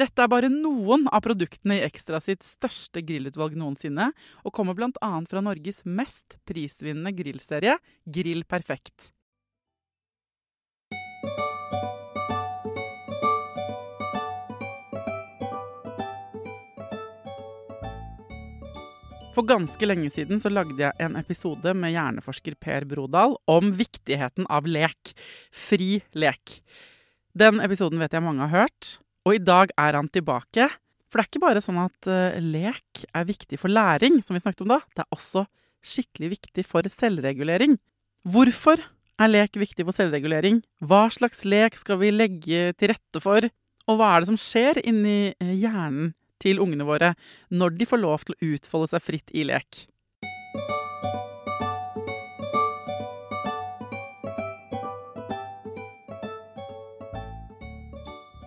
Dette er bare noen av produktene i Ekstra sitt største grillutvalg noensinne, og kommer bl.a. fra Norges mest prisvinnende grillserie, Grill Perfekt. For ganske lenge siden så lagde jeg en episode med hjerneforsker Per Brodal om viktigheten av lek. Fri lek. Den episoden vet jeg mange har hørt, og i dag er han tilbake. For det er ikke bare sånn at uh, lek er viktig for læring, som vi snakket om da. Det er også skikkelig viktig for selvregulering. Hvorfor er lek viktig for selvregulering? Hva slags lek skal vi legge til rette for? Og hva er det som skjer inni hjernen til ungene våre når de får lov til å utfolde seg fritt i lek?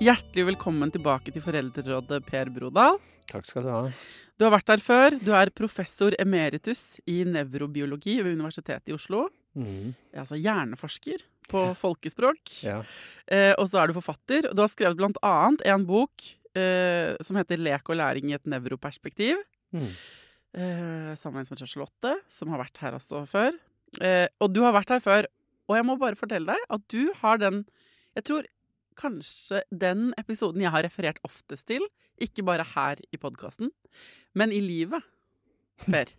Hjertelig velkommen tilbake til Foreldrerådet, Per Brodal. Takk skal du ha. Du har vært der før. Du er professor emeritus i nevrobiologi ved Universitetet i Oslo. Mm. Altså hjerneforsker på folkespråk. Ja. Eh, og så er du forfatter. Du har skrevet blant annet en bok eh, som heter 'Lek og læring i et nevroperspektiv'. Mm. Eh, sammen med Charlotte, som har vært her også før. Eh, og du har vært her før. Og jeg må bare fortelle deg at du har den Jeg tror kanskje den episoden jeg har referert oftest til. Ikke bare her i podkasten, men i livet. Per.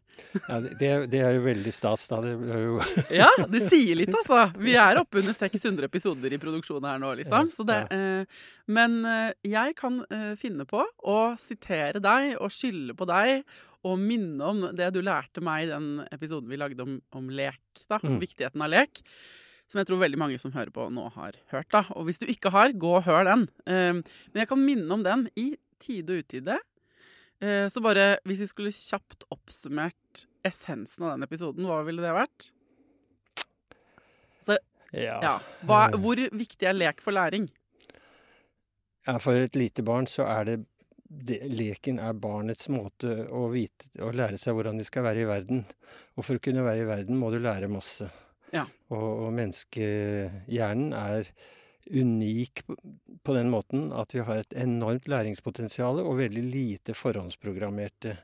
Ja, det, det, er jo veldig stas, da. Det jo ja, det sier litt, altså. Vi er oppe under 600 episoder i produksjonen her nå, liksom. Det, eh, men eh, jeg kan eh, finne på å sitere deg og skylde på deg og minne om det du lærte meg i den episoden vi lagde om, om lek. da, Mm. viktigheten av lek. Som jeg tror veldig mange som hører på nå, har hørt. da. Og hvis du ikke har, gå og hør den. Eh, men jeg kan minne om den i tide og utide. Eh, så bare, hvis vi skulle kjapt oppsummert essensen av den episoden, hva ville det vært? Så, Ja. ja. Hva, hvor viktig er lek for læring? Ja, For et lite barn så er det, det Leken er barnets måte å vite å lære seg hvordan de skal være i verden. Og for å kunne være i verden må du lære masse. Ja. Og, og menneskehjernen er unik på, den måten at vi har et enormt læringspotensial og veldig lite forhåndsprogrammerte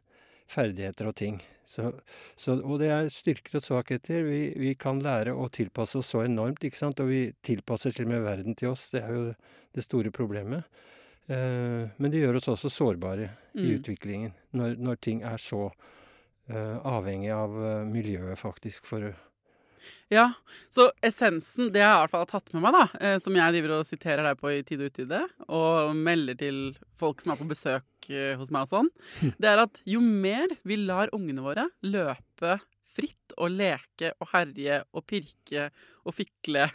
ferdigheter og ting. Så, så, og det er styrker og svakheter. Vi, vi kan lære å tilpasse oss så enormt, ikke sant? og vi tilpasser til og med verden til oss. Det er jo det store problemet. Eh, men det gjør oss også sårbare i Mm. utviklingen, når, når ting er så eh, avhengig av eh, miljøet, faktisk, for Ja, så essensen, det jeg i hvert fall har tatt med meg, da, eh, som jeg driver og siterer deg på i tide og utide, og melder til folk som er på besøk eh, hos meg og sånn, det er at jo mer vi lar ungene våre løpe fritt og leke og herje og pirke og fikle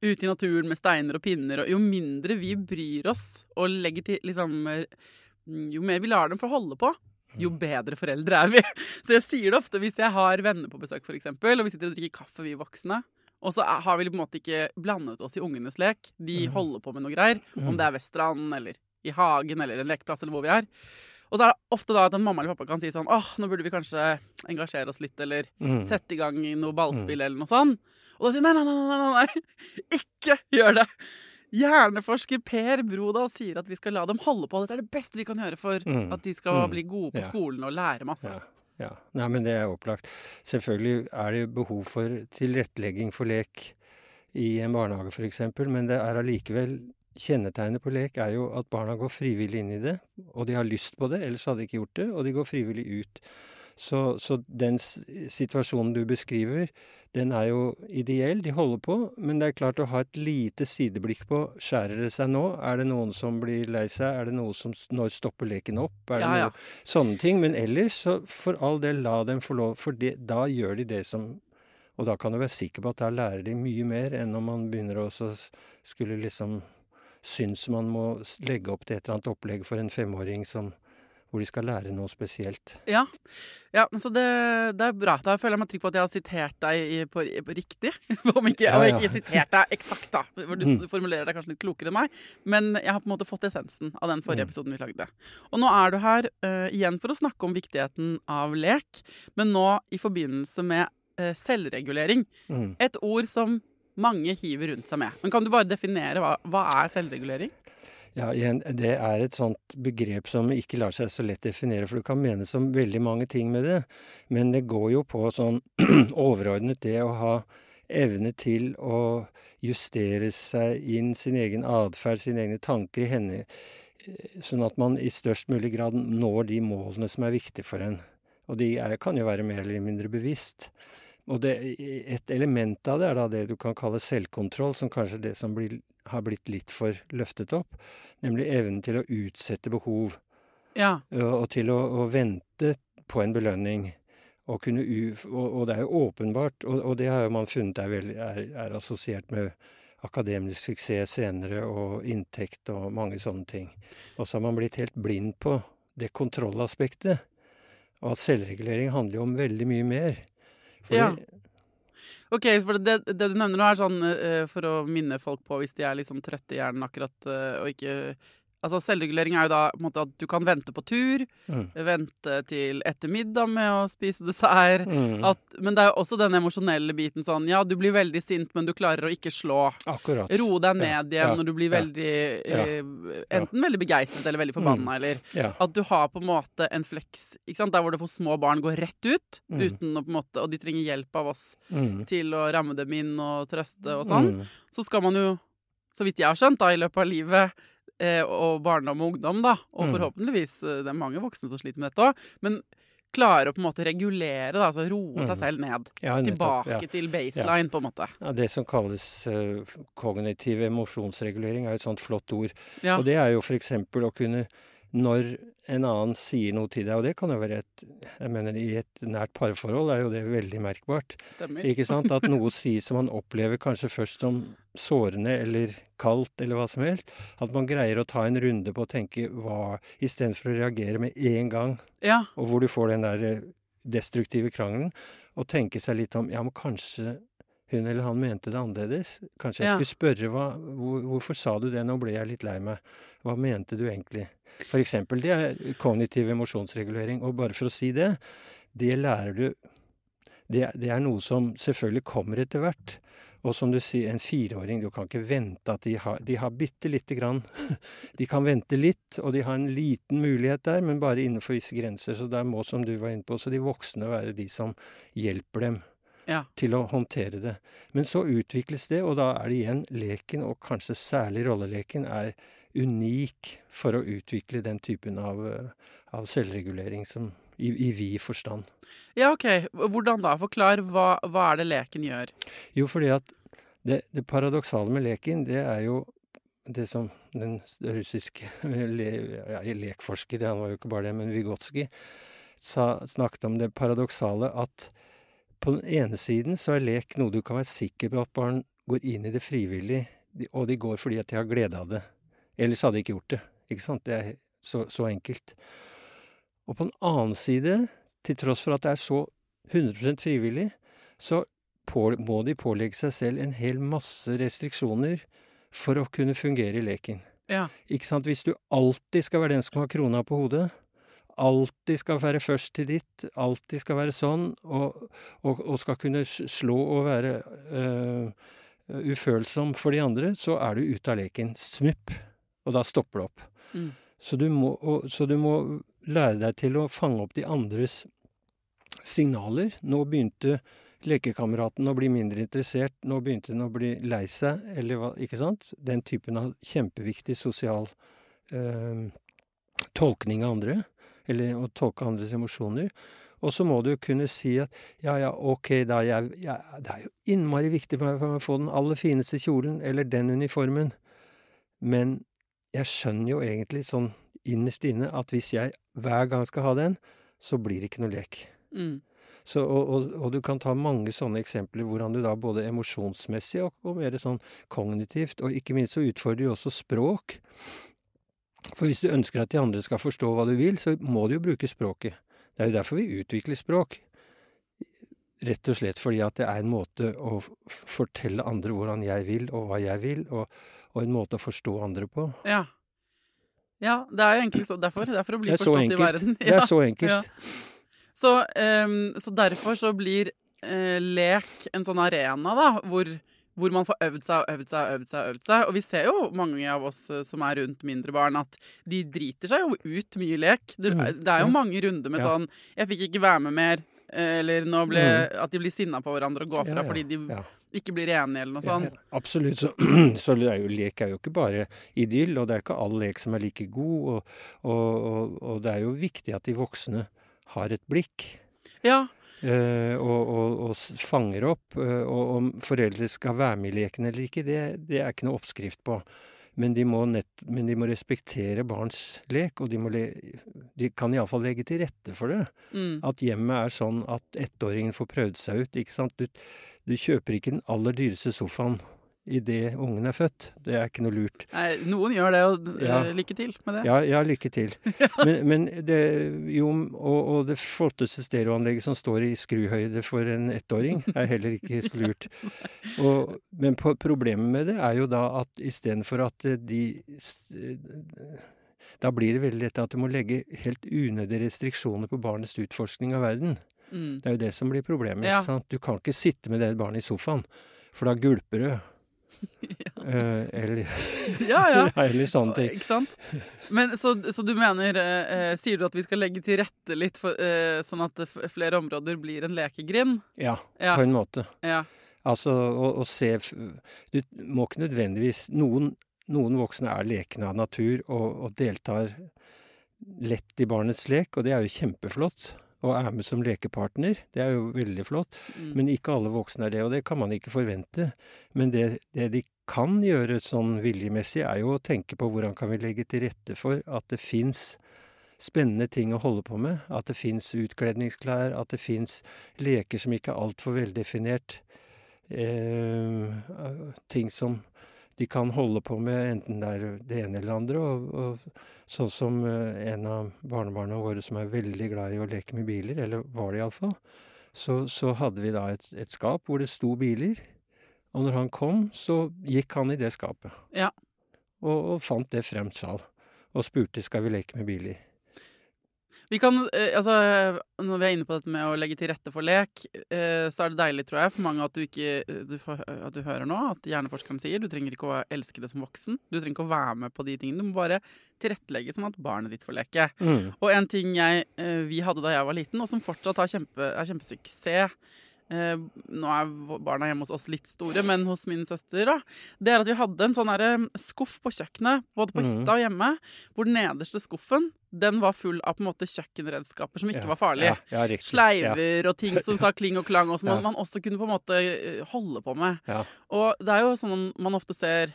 ute i naturen med steiner og pinner, og jo mindre vi bryr oss og legger til liksom eh, Jo mer vi lar dem få holde på, jo bedre foreldre er vi. Så jeg sier det ofte hvis jeg har venner på besøk, eksempel, og vi sitter og drikker kaffe, vi voksne, Og så har vi på en måte ikke blandet oss i ungenes lek. De holder på med noe greier. Om det er ved stranden eller i hagen eller en lekeplass eller hvor vi er. Og så er det ofte da at en mamma eller pappa kan si sånn åh, nå burde vi kanskje engasjere oss litt, eller Mm. sette i gang noe ballspill eller noe sånt. Og da sier nei, nei, nei, nei, nei, nei. ikke gjør det. Hjerneforsker Per Brodal sier at vi skal la dem holde på. Dette er det beste vi kan gjøre for Mm. at de skal Mm. bli gode på Ja. skolen og lære masse. Ja. ja. Nei, men det er opplagt. Selvfølgelig er det behov for tilrettelegging for lek i en barnehage f.eks., men det er allikevel Kjennetegnet på lek er jo at barna går frivillig inn i det, og de har lyst på det, ellers hadde de ikke gjort det, og de går frivillig ut. Så, så den situasjonen du beskriver, den er jo ideell, de holder på, men det er klart å ha et lite sideblikk på skjærer det seg nå, er det noen som blir lei seg, er det noe som når stopper leken opp, er det Ja, ja. noe sånne ting. Men ellers, så for all del, la dem få lov, for det, da gjør de det som Og da kan du være sikker på at da lærer de mye mer enn om man begynner å skulle liksom synes man må legge opp til et eller annet opplegg for en femåring som hvor de skal lære noe spesielt. Ja, ja så det, det er bra. Da føler jeg meg trygg på at jeg har sitert deg i, på, på riktig. Om ikke, Ja, ja. jeg har sitert deg eksakt, da. Hvor du Mm. formulerer deg kanskje litt klokere enn meg. Men jeg har på en måte fått essensen av den forrige Mm. episoden vi lagde. Og nå er du her uh, igjen for å snakke om viktigheten av lek, men nå i forbindelse med uh, selvregulering. Mm. Et ord som mange hiver rundt seg med. Men kan du bare definere hva, hva er selvregulering? Ja, igjen, det er et sånt begrep som ikke lar seg så lett definere, for du kan mene som veldig mange ting med det. Men det går jo på sånn overordnet det å ha evne til å justere seg inn sin egen atferd, sine egne tanker i henne, eh, sånn at man i størst mulig grad når de målene som er viktige for en. Og de er, kan jo være mer eller mindre bevisst. Og det, et element av det er da det du kan kalle selvkontroll, som kanskje er det som blir, har blitt litt for løftet opp. Nemlig evnen til å utsette behov, Ja. og og til å, å vente på en belønning. Og, kunne og, og det er jo åpenbart, og, det har man funnet er, vel, er, er assosiert med akademisk suksess senere, og inntekt og mange sånne ting. Og så har man blitt helt blind på det kontrollaspektet. Og at selvregulering handler jo om veldig mye mer. Fordi, Ja. Ok, for det, det du nevner nå er sånn uh, for å minne folk på hvis de er litt sånn trøtte i hjernen akkurat uh, og ikke Altså Selvregulering er jo da på en måte at du kan vente på tur, Mm. vente til etter middag med å spise dessert. Mm, At, men det er jo også den emosjonelle biten sånn Ja, du blir veldig sint, men du klarer å ikke slå. akkurat. Roe deg Ja, ned igjen ja, når du blir ja, veldig eh, Enten veldig begeistret eller veldig forbanna, eller Ja. at du har på en måte en flex ikke sant? der hvor det for små barn går rett ut, Mm. uten å på en måte Og de trenger hjelp av oss Mm. til å ramme dem inn og trøste og sånn. Mm. Så skal man jo, så vidt jeg har skjønt, da, i løpet av livet og barndom og ungdom, da, og Mm. forhåpentligvis eh, det er mange voksne som sliter med dette òg, men klare å på en måte regulere, da, altså roe seg Mm. selv ned. Ja, Tilbake ja. til baseline, på en måte. Ja, Det som kalles uh, kognitiv emosjonsregulering, er et sånt flott ord. Ja. Og det er jo f.eks. å kunne Når en annen sier noe til deg, og det kan jo være et Jeg mener i et nært parforhold er jo det veldig merkbart. Stemmer. Ikke sant? At noe sies som man opplever kanskje først som sårende eller kaldt eller hva som helst. At man greier å ta en runde på å tenke hva Istedenfor å reagere med en gang, Ja. og hvor du får den der destruktive krangelen, og tenke seg litt om Ja, men kanskje hun eller han mente det annerledes. Kanskje jeg Ja. skulle spørre hva, hvor, hvorfor sa du det, nå ble jeg litt lei meg. Hva mente du egentlig? For eksempel, det er kognitiv emosjonsregulering. Og bare for å si det, det lærer du det, det er noe som selvfølgelig kommer etter hvert. Og som du sier, en fireåring, du kan ikke vente at de har De har bitte lite grann De kan vente litt, og de har en liten mulighet der, men bare innenfor visse grenser. Så der må, som du var inne på, så de voksne være de som hjelper dem Ja. til å håndtere det. Men så utvikles det, og da er det igjen leken, og kanskje særlig rolleleken, er unik for å utvikle den typen av, eh, av selvregulering som i, i vid forstand. ja, OK. Hvordan da? Forklar. Hva, hva er det leken gjør? Jo, fordi at det, det paradoksale med leken, det er jo det som den russiske le, ja, lekforsker, han var jo ikke bare det, men Vygotsky, snakket om det paradoksale at på den ene siden så er lek noe du kan være sikker på at barn går inn i det frivillig, og de går fordi at de har glede av det. Ellers hadde de ikke gjort det. Ikke sant? Det er så, så enkelt. Og på den annen side, til tross for at det er så 100% frivillig, så på, må de pålegge seg selv en hel masse restriksjoner for å kunne fungere i leken. Ja. Ikke sant? Hvis du alltid skal være den som har krona på hodet, alltid skal være først til ditt, alltid skal være sånn, og, og, og skal kunne slå og være uh, ufølsom for de andre, så er du ute av leken. Smupp. Og da stopper det opp. Mm. Så, du må, og, så du må lære deg til å fange opp de andres signaler. Nå begynte lekekameraten å bli mindre interessert, nå begynte den å bli lei seg, eller hva, ikke sant? Den typen av kjempeviktig sosial uh, tolkning av andre, eller å tolke andres emosjoner. Og så må du kunne si at ja, ja, ok, da, jeg, jeg, det er jo innmari viktig for meg for meg å få den aller fineste kjolen, eller den uniformen, men jeg skjønner jo egentlig sånn innerst inne at hvis jeg hver gang skal ha den, så blir det ikke noe lek. Mm. Så, og, og, og du kan ta mange sånne eksempler hvordan du da både emosjonsmessig og, og mer sånn kognitivt, og ikke minst så utfordrer du også språk. For hvis du ønsker at de andre skal forstå hva du vil, så må du jo bruke språket. Det er jo derfor vi utvikler språk. Rett og slett fordi at det er en måte å fortelle andre hvordan jeg vil, og hva jeg vil, og, og en måte å forstå andre på. Ja. Ja, det er jo egentlig så derfor. Det er for å bli forstått enkelt. i verden. verden. Det er så enkelt. Så, um, så derfor så blir uh, lek en sånn arena, da, hvor, hvor man får øvd seg og øvd seg og øvd seg. Og øvd seg. Og vi ser jo mange av oss eh, som er rundt mindre barn, at de driter seg jo ut mye lek. Det, Mm, det er jo mange runder med Ja. sånn 'Jeg fikk ikke være med mer', eh, eller ble, Mm. at de blir sinna på hverandre og går fra Ja, ja, fordi de ikke blir enige, eller noe sånt. absolutt. Så, så er jo, lek er jo ikke bare idyll, og det er ikke all lek som er like god. Og, og, og, og det er jo viktig at de voksne har et blikk. Ja. Eh, og, og, og fanger opp. eh, og om foreldre skal være med i leken eller ikke, det, det er ikke noe oppskrift på. Men de, må nett, men de må respektere barns lek, og de, må le, de kan iallfall legge til rette for det. Mm. At hjemmet er sånn at ettåringen får prøvd seg ut. ikke sant? Du, du kjøper ikke den aller dyreste sofaen idet ungen er født. Det er ikke noe lurt. Nei, noen gjør det, og eh, Ja. lykke til med det. Ja, ja lykke til. Men, men det jo, og, og det flotteste stereoanlegget som står i skruhøyde for en ettåring, er heller ikke så lurt. Og, men på, problemet med det er jo da at istedenfor at de Da blir det veldig lett at du må legge helt unødige restriksjoner på barnets utforskning av verden. Mm. Det er jo det som blir problemet. Ja. Du kan ikke sitte med det barnet i sofaen, for da gulper du. Eh, eller, Ja, ja. eller sånne ting. Ikke sant? Men så, så du mener eh, Sier du at vi skal legge til rette litt for, eh, sånn at flere områder blir en lekegrind? Ja, Ja. på en måte. Ja. Altså å, å se Du må ikke nødvendigvis Noen, noen voksne er lekne av natur og, og deltar lett i barnets lek, og det er jo kjempeflott. Og er med som lekepartner. Det er jo veldig flott. Mm. Men ikke alle voksne er det, og det kan man ikke forvente. Men det, det de kan gjøre sånn viljemessig, er jo å tenke på hvordan kan vi legge til rette for at det fins spennende ting å holde på med. At det fins utkledningsklær, at det fins leker som ikke er altfor veldefinert. Eh, ting som de kan holde på med, enten det er det ene eller det andre. Og, og sånn som eh, en av barnebarna våre som er veldig glad i å leke med biler, eller var det iallfall, så, så hadde vi da et, et skap hvor det sto biler. Og når han kom, så gikk han i det skapet. Ja. Og, og fant det fremt sjal. Og spurte skal vi leke med biler. Vi kan, eh, altså, Når vi er inne på dette med å legge til rette for lek, eh, så er det deilig tror jeg, for mange at du, ikke, eh, du, at du hører nå at hjerneforskeren sier du trenger ikke å elske det som voksen. Du trenger ikke å være med på de tingene. Du må bare tilrettelegge sånn at barnet ditt får leke. Mm. Og en ting jeg, eh, vi hadde da jeg var liten, og som fortsatt har kjempe, er kjempesuksess eh, Nå er barna hjemme hos oss litt store, men hos min søster, da. Det er at vi hadde en sånn skuff på kjøkkenet, både på Mhm. hytta og hjemme, hvor den nederste skuffen den var full av på en måte kjøkkenredskaper som ikke Ja, var farlige. Ja, ja. Sleiver og ting som sa kling og klang, og som man, man også kunne på en måte eh, holde på med. Ja. Og det er jo sånn man ofte ser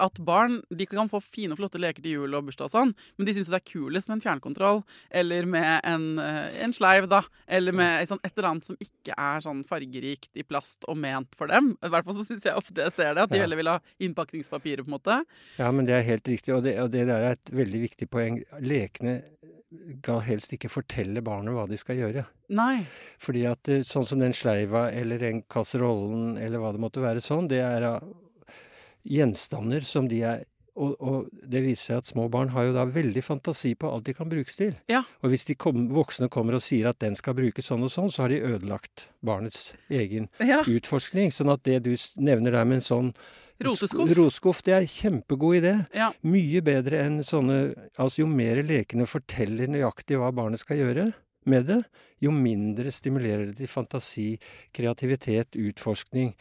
at barn de kan få fine og flotte leker til jul og bursdag og sånn, men de syns det er kulest med en fjernkontroll eller med en, eh, en sleiv, da. Eller med et, et eller annet som ikke er sånn fargerikt i plast og ment for dem. I hvert fall så syns jeg ofte jeg ser det, at de Ja. heller vil ha innpakningspapiret, på en måte. Ja, men det er helt riktig, og det, og det der er et veldig viktig poeng. Lekene skal helst ikke fortelle barnet hva de skal gjøre. Nei. Fordi at eh, sånn som den sleiva eller den kasserollen eller hva det måtte være sånn, det er av gjenstander som de er og, og det viser seg at små barn har jo da veldig fantasi på alt de kan brukes til. Ja. Og hvis de kom, voksne kommer og sier at den skal brukes sånn og sånn, så har de ødelagt barnets egen Ja. utforskning. Sånn at det du nevner der med en sånn Roteskuff. Rotskuff, det er kjempegod idé. Ja. Mye bedre enn sånne Altså, jo mer lekene forteller nøyaktig hva barnet skal gjøre med det, jo mindre stimulerer det til fantasi, kreativitet, utforskning.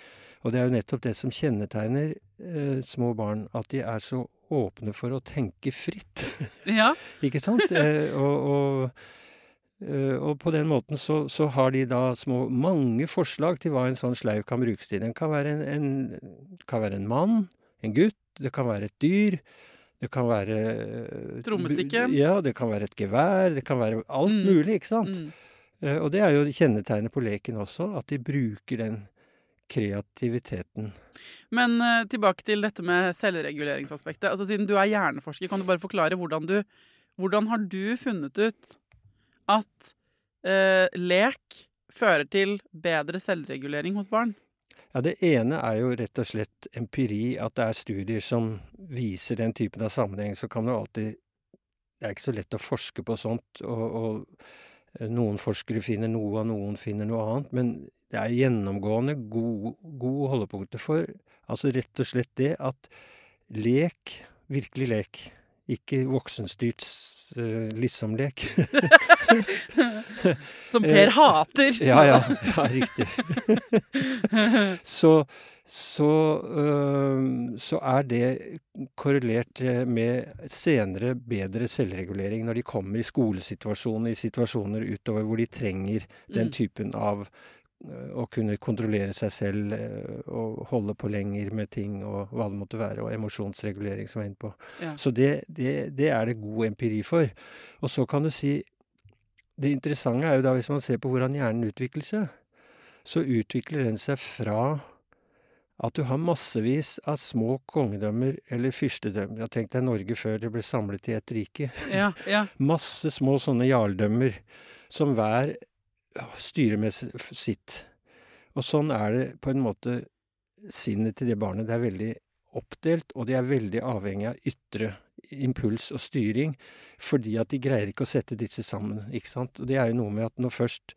Og det er jo nettopp det som kjennetegner eh, små barn, at de er så åpne for å tenke fritt. ja. Ikke sant? Eh, og, og, eh, og på den måten så, så har de da små, mange forslag til hva en sånn sleiv kan brukes til. Den kan være en, en, kan være en mann, en gutt, det kan være et dyr. Det kan være eh, Trommestikke. Ja, det kan være et gevær. Det kan være alt Mm. mulig, ikke sant? Mm. Eh, og det er jo kjennetegnet på leken også, at de bruker den kreativiteten. Men uh, tilbake til dette med selvreguleringsaspektet. Altså, siden du er hjerneforsker, kan du bare forklare hvordan du Hvordan har du funnet ut at uh, lek fører til bedre selvregulering hos barn? Ja, Det ene er jo rett og slett empiri, at det er studier som viser den typen av sammenheng. Så kan du alltid Det er ikke så lett å forske på sånt, og, og eh, noen forskere finner noe, og noen finner noe annet. Men det er gjennomgående gode, gode holdepunkter for altså rett og slett det at lek, virkelig lek, ikke voksenstyrt uh, liksom-lek. Som Per Eh, hater! Ja, ja. ja riktig. så så, øhm, så er det korrelert eh, med senere bedre selvregulering når de kommer i skolesituasjoner, i situasjoner utover hvor de trenger den Mm. typen av å kunne kontrollere seg selv øh, og holde på lenger med ting og hva det måtte være, og emosjonsregulering som jeg er inne på. Ja. Så det, det, det er det god empiri for. Og så kan du si det interessante er jo da hvis man ser på hvordan hjernen utvikler seg, så utvikler den seg fra at du har massevis av små kongedømmer eller fyrstedømmer. Jeg tenkte deg Norge før det ble samlet i ett rike. Ja, ja. Masse små sånne jarldømmer som hver ja, styrer med sitt. Og sånn er det på en måte sinnet til det barnet. Det er veldig oppdelt, og de er veldig avhengig av ytre impuls og styring, fordi at de greier ikke å sette disse sammen, ikke sant. Og det er jo noe med at når først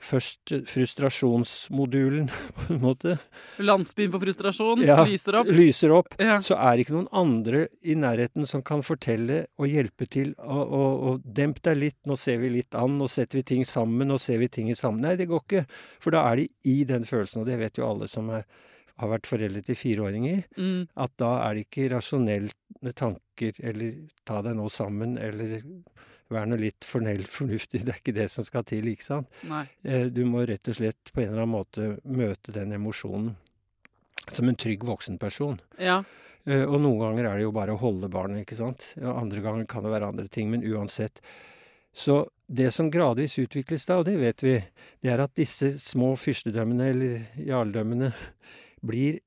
Først eh, frustrasjonsmodulen, på en måte, Landsbyen for frustrasjon Ja. lyser opp. lyser opp, Ja. så er det ikke noen andre i nærheten som kan fortelle og hjelpe til. Og, og, og demp deg litt, nå ser vi litt an, nå setter vi ting sammen, nå ser vi ting i sammen. Nei, det går ikke. For da er de i den følelsen, og det vet jo alle som er, har vært foreldre til fireåringer, Mm. at da er det ikke rasjonelle tanker eller ta deg nå sammen, eller vær nå litt fornell fornuftig. Det er ikke det som skal til, ikke sant. Nei. Eh, Du må rett og slett på en eller annen måte møte den emosjonen som en trygg voksenperson. Ja. Eh, Og noen ganger er det jo bare å holde barnet, ikke sant. Andre ganger kan det være andre ting, men uansett. Så det som gradvis utvikles da, og det vet vi, det er at disse små fyrstedømmene eller jarldømmene blir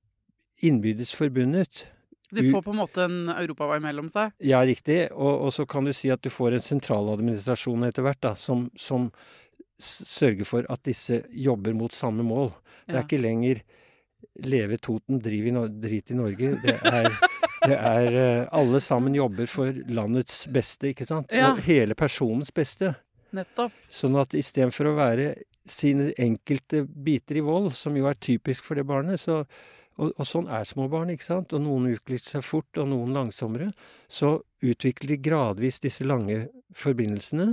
innbyrdes forbundet. De får på en måte en europavei mellom seg. Ja, riktig. Og, og så kan du si at du får en sentraladministrasjon etter hvert, da, som, som s- sørger for at disse jobber mot samme mål. Det er ikke lenger leve Toten, drit i Norge. Det er, det er eh, Alle sammen jobber for landets beste, ikke sant? Ja. Og hele personens beste. Nettopp. Sånn at istedenfor å være sine enkelte biter i vold, som jo er typisk for det barnet, så og, og sånn er små barn, ikke sant? Og noen utvikler seg fort, og noen langsommere. Så utvikler de gradvis disse lange forbindelsene,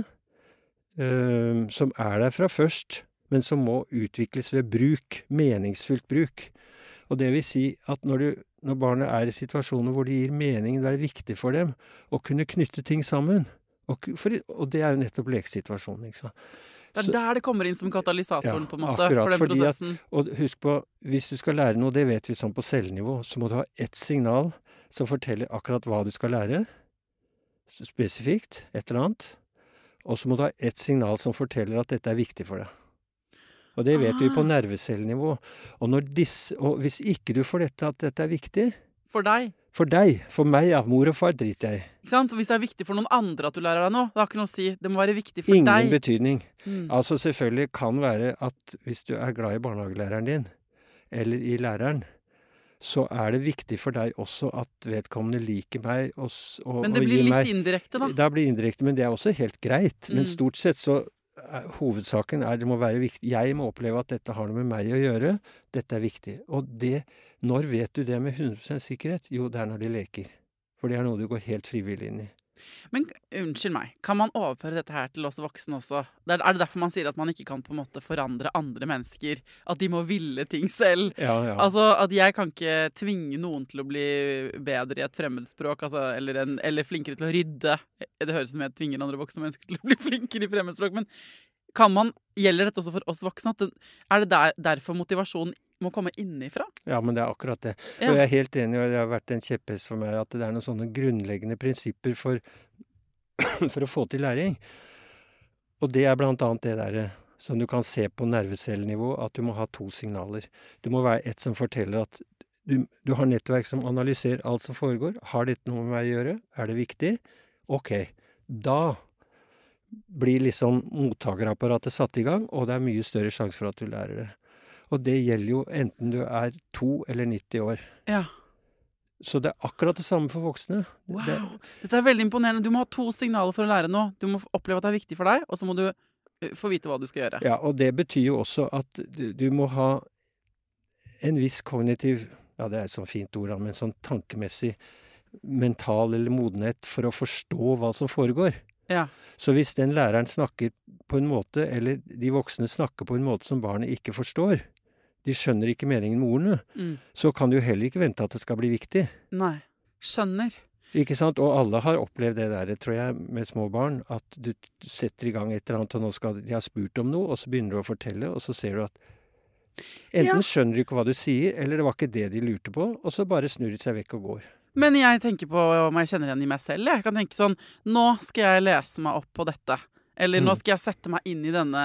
eh, som er der fra først, men som må utvikles ved bruk, meningsfullt bruk. Og det vil si at når, du, når barnet er i situasjoner hvor det gir mening, det er viktig for dem å kunne knytte ting sammen. Og, for, og det er jo nettopp lekesituasjonen, ikke sant. Det er Så- der det kommer inn som katalysatoren, Ja, på en måte, akkurat, for den fordi at- prosessen. Og husk på, hvis du skal lære noe, det vet vi sånn på cellenivå, så må du ha ett signal som forteller akkurat hva du skal lære, spesifikt, et eller annet. Og så må du ha ett signal som forteller at dette er viktig for deg. Og det vet vi på Ah. nervecellenivå. Og, disse, og hvis ikke du får dette, at dette er viktig For deg. For deg. For meg, ja. Mor og far driter jeg i. Ikke sant? Hvis det er viktig for noen andre at du lærer deg noe, det har ikke noe å si. Det må være viktig for Ingen deg. betydning. Mm. Altså selvfølgelig kan være at hvis du er glad i barnehagelæreren din, eller i læreren, så er det viktig for deg også at vedkommende liker meg og, og, Men det blir litt meg indirekte, da. Da blir indirekte, men det er også helt greit. Men Mm. stort sett så hovedsaken er det må være viktig. Jeg må oppleve at dette har noe med meg å gjøre. Dette er viktig. Og det Når vet du det med 100% sikkerhet? Jo, det er når de leker. For det er noe du går helt frivillig inn i. Men unnskyld meg, kan man overføre dette her til oss voksne også? Er, det derfor man sier at man ikke kan på en måte forandre andre mennesker? At de må ville ting selv? Ja, ja. Altså at jeg kan ikke tvinge noen til å bli bedre i et fremmedspråk, altså, eller, en, eller flinkere til å rydde. Det høres ut som jeg tvinger andre voksne mennesker til å bli flinkere i fremmedspråk, men kan man, gjelder dette også for oss voksne? At det, er det der, derfor motivasjonen må komme innifra. ja, men det er akkurat det. Ja. Og jeg er helt enig, og det har vært en kjepphest for meg at det er noen sånne grunnleggende prinsipper for, for å få til læring. Og det er blant annet det derre som du kan se på nervecellenivå, at du må ha to signaler. Du må være et som forteller at du, du har nettverk som analyserer alt som foregår. Har dette noe med meg å gjøre? Er det viktig? Ok. Da blir liksom mottakerapparatet satt i gang, og det er mye større sjanse for at du lærer det. Og det gjelder jo enten du er to eller 90 år. Ja. Så det er akkurat det samme for voksne. Wow. Det, Dette er veldig imponerende. Du må ha to signaler for å lære noe. Du må oppleve at det er viktig for deg, og så må du eh, få vite hva du skal gjøre. ja, og det betyr jo også at du, du må ha en viss kognitiv Ja, det er et sånt fint ord, men sånn tankemessig mental eller modenhet for å forstå hva som foregår. Ja. Så hvis den læreren snakker på en måte, eller de voksne snakker på en måte som barnet ikke forstår, de skjønner ikke meningen med ordene, Mm. så kan du heller ikke vente at det skal bli viktig. Nei. Skjønner. Ikke sant? Og alle har opplevd det der, tror jeg, med små barn. At du setter i gang et eller annet, og nå skal de har spurt om noe, og så begynner du å fortelle, og så ser du at Enten Ja. skjønner de ikke hva du sier, eller det var ikke det de lurte på, og så bare snur de seg vekk og går. Men jeg tenker på om jeg kjenner igjen i meg selv. Jeg kan tenke sånn Nå skal jeg lese meg opp på dette. Eller nå Mm. skal jeg sette meg inn i denne,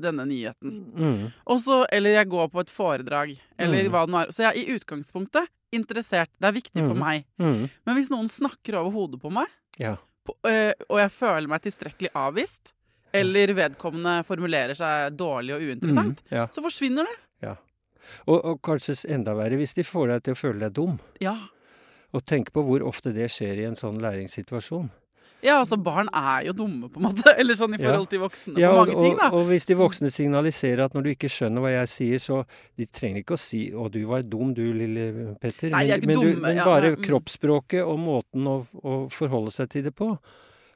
denne nyheten. Mm. Også, eller jeg går på et foredrag, eller Mm. hva det nå er. Så jeg er i utgangspunktet interessert. Det er viktig for Mm. meg. Mm. Men hvis noen snakker over hodet på meg, Ja. på, øh, og jeg føler meg tilstrekkelig avvist, eller vedkommende formulerer seg dårlig og uinteressant. Ja. så forsvinner det. Og, og kanskje enda verre hvis de får deg til å føle deg dum. Ja. Og tenk på hvor ofte det skjer i en sånn læringssituasjon. Ja, altså barn er jo dumme, på en måte. Eller sånn i forhold til voksne Ja, og, ting, og, og hvis de voksne signaliserer at når du ikke skjønner hva jeg sier, så De trenger ikke å si 'Å, du var dum, du, lille Petter'. Nei, ikke men, du, men bare ja, mm. kroppsspråket og måten å, å forholde seg til det på,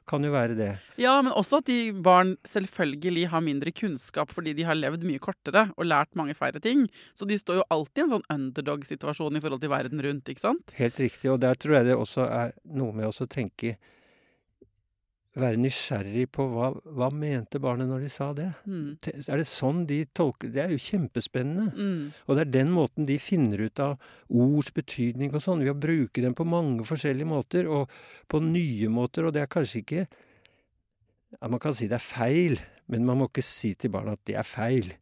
kan jo være det. Ja, men også at de barn selvfølgelig har mindre kunnskap fordi de har levd mye kortere og lært mange færre ting. Så de står jo alltid i en sånn underdog-situasjon i forhold til verden rundt, ikke sant? Helt riktig. Og der tror jeg det også er noe med å tenke Være nysgjerrig på hva, hva mente barnet når de sa det. Mm. Er det sånn de tolker Det er jo kjempespennende. Mm. Og det er den måten de finner ut av ords betydning og sånn, ved å bruke dem på mange forskjellige måter, og på nye måter, og det er kanskje ikke ja, Man kan si det er feil, men man må ikke si til barna at det er feil.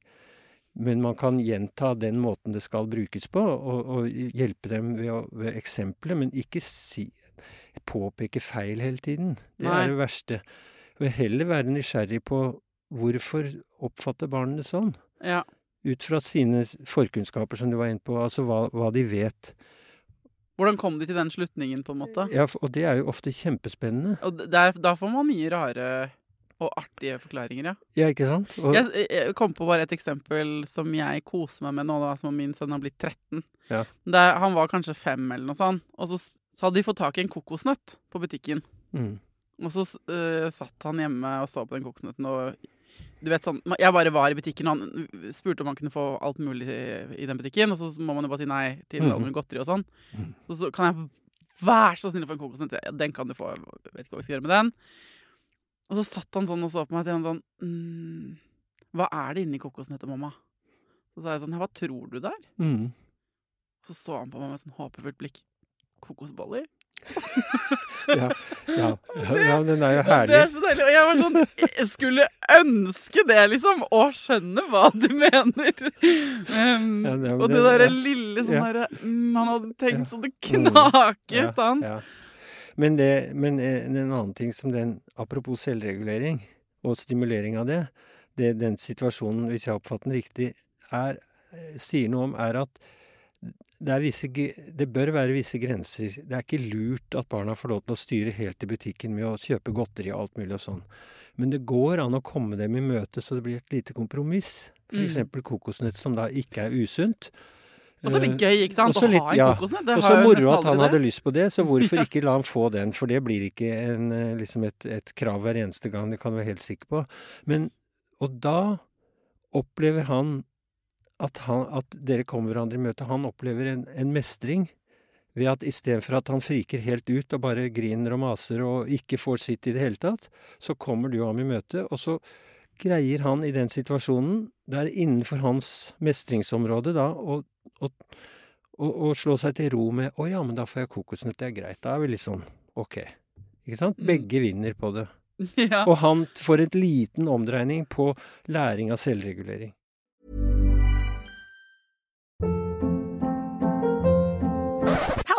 Men man kan gjenta den måten det skal brukes på, og, og hjelpe dem ved, å, ved eksempler, men ikke si påpeke feil hele tiden. Det Nei. er det verste. Og heller være nysgjerrig på hvorfor oppfatter barnet det sånn Ja. ut fra sine forkunnskaper, som du var inne på, altså hva, hva de vet. Hvordan kom de til den slutningen, på en måte? Ja, og det er jo ofte kjempespennende. Og der, da får man mye rare og artige forklaringer, ja. Ja, ikke sant? Og, Jeg, jeg kom på bare et eksempel som jeg koser meg med nå, da, som om min sønn har blitt 13. Ja. Det, han var kanskje fem eller noe sånt, og så, så hadde de fått tak i en kokosnøtt på butikken. mm, Og så uh, satt han hjemme og så på den kokosnøtten og du vet sånn, Jeg bare var i butikken, og han spurte om han kunne få alt mulig i, den butikken. Og så må man jo bare si nei til mm. godteri og sånn. Mhm. Og så kan jeg være så snill å få en kokosnøtt. Ja, den kan du få. Jeg vet ikke hva vi skal gjøre med den. Og så satt han sånn og så på meg og sa han sånn mm, Hva er det inni kokosnøtta, mamma? Så sa jeg sånn Ja, hva tror du det er? mm. Så så han på meg med sånn håpefullt blikk. Kokosboller? Ja, ja, ja, den er jo herlig. Det er så deilig. Og jeg var sånn Jeg skulle ønske det, liksom. Og skjønne hva du mener. Um, Ja, men og det derre lille sånn Ja. derre mm, Han hadde tenkt så det knaket. Ja. Men, det, men eh, en annen ting som den Apropos selvregulering og stimulering av det, det den situasjonen, hvis jeg oppfatter den riktig, er, eh, sier noe om, er at det, er visse, det bør være visse grenser. Det er ikke lurt at barna får lov til å styre helt i butikken med å kjøpe godteri og alt mulig og sånn. Men det går an å komme dem i møte så det blir et lite kompromiss. F.eks. Mm. kokosnøtt, som da ikke er usunt. Og så litt det gøy, ikke sant? og Å litt- ha en ja. kokosnøtt. Og så moro at han det. hadde lyst på det, så hvorfor ikke la han få den? For det blir ikke en, eh, liksom et, et krav hver eneste gang, det kan du være helt sikker på. Men, og da opplever han at, han at dere kommer hverandre i møte. Han opplever en, en mestring ved at istedenfor at han friker helt ut og bare griner og maser og ikke får sitt i det hele tatt, så kommer du ham i møte, og så greier han i den situasjonen, det er innenfor hans mestringsområde da, å, å, å, å slå seg til ro med 'Å ja, men da får jeg kokosnøtt, det er greit'. Da er vi sånn ok. Ikke sant? Mm. Begge vinner på det. Ja. Og han får en liten omdreining på læring av selvregulering.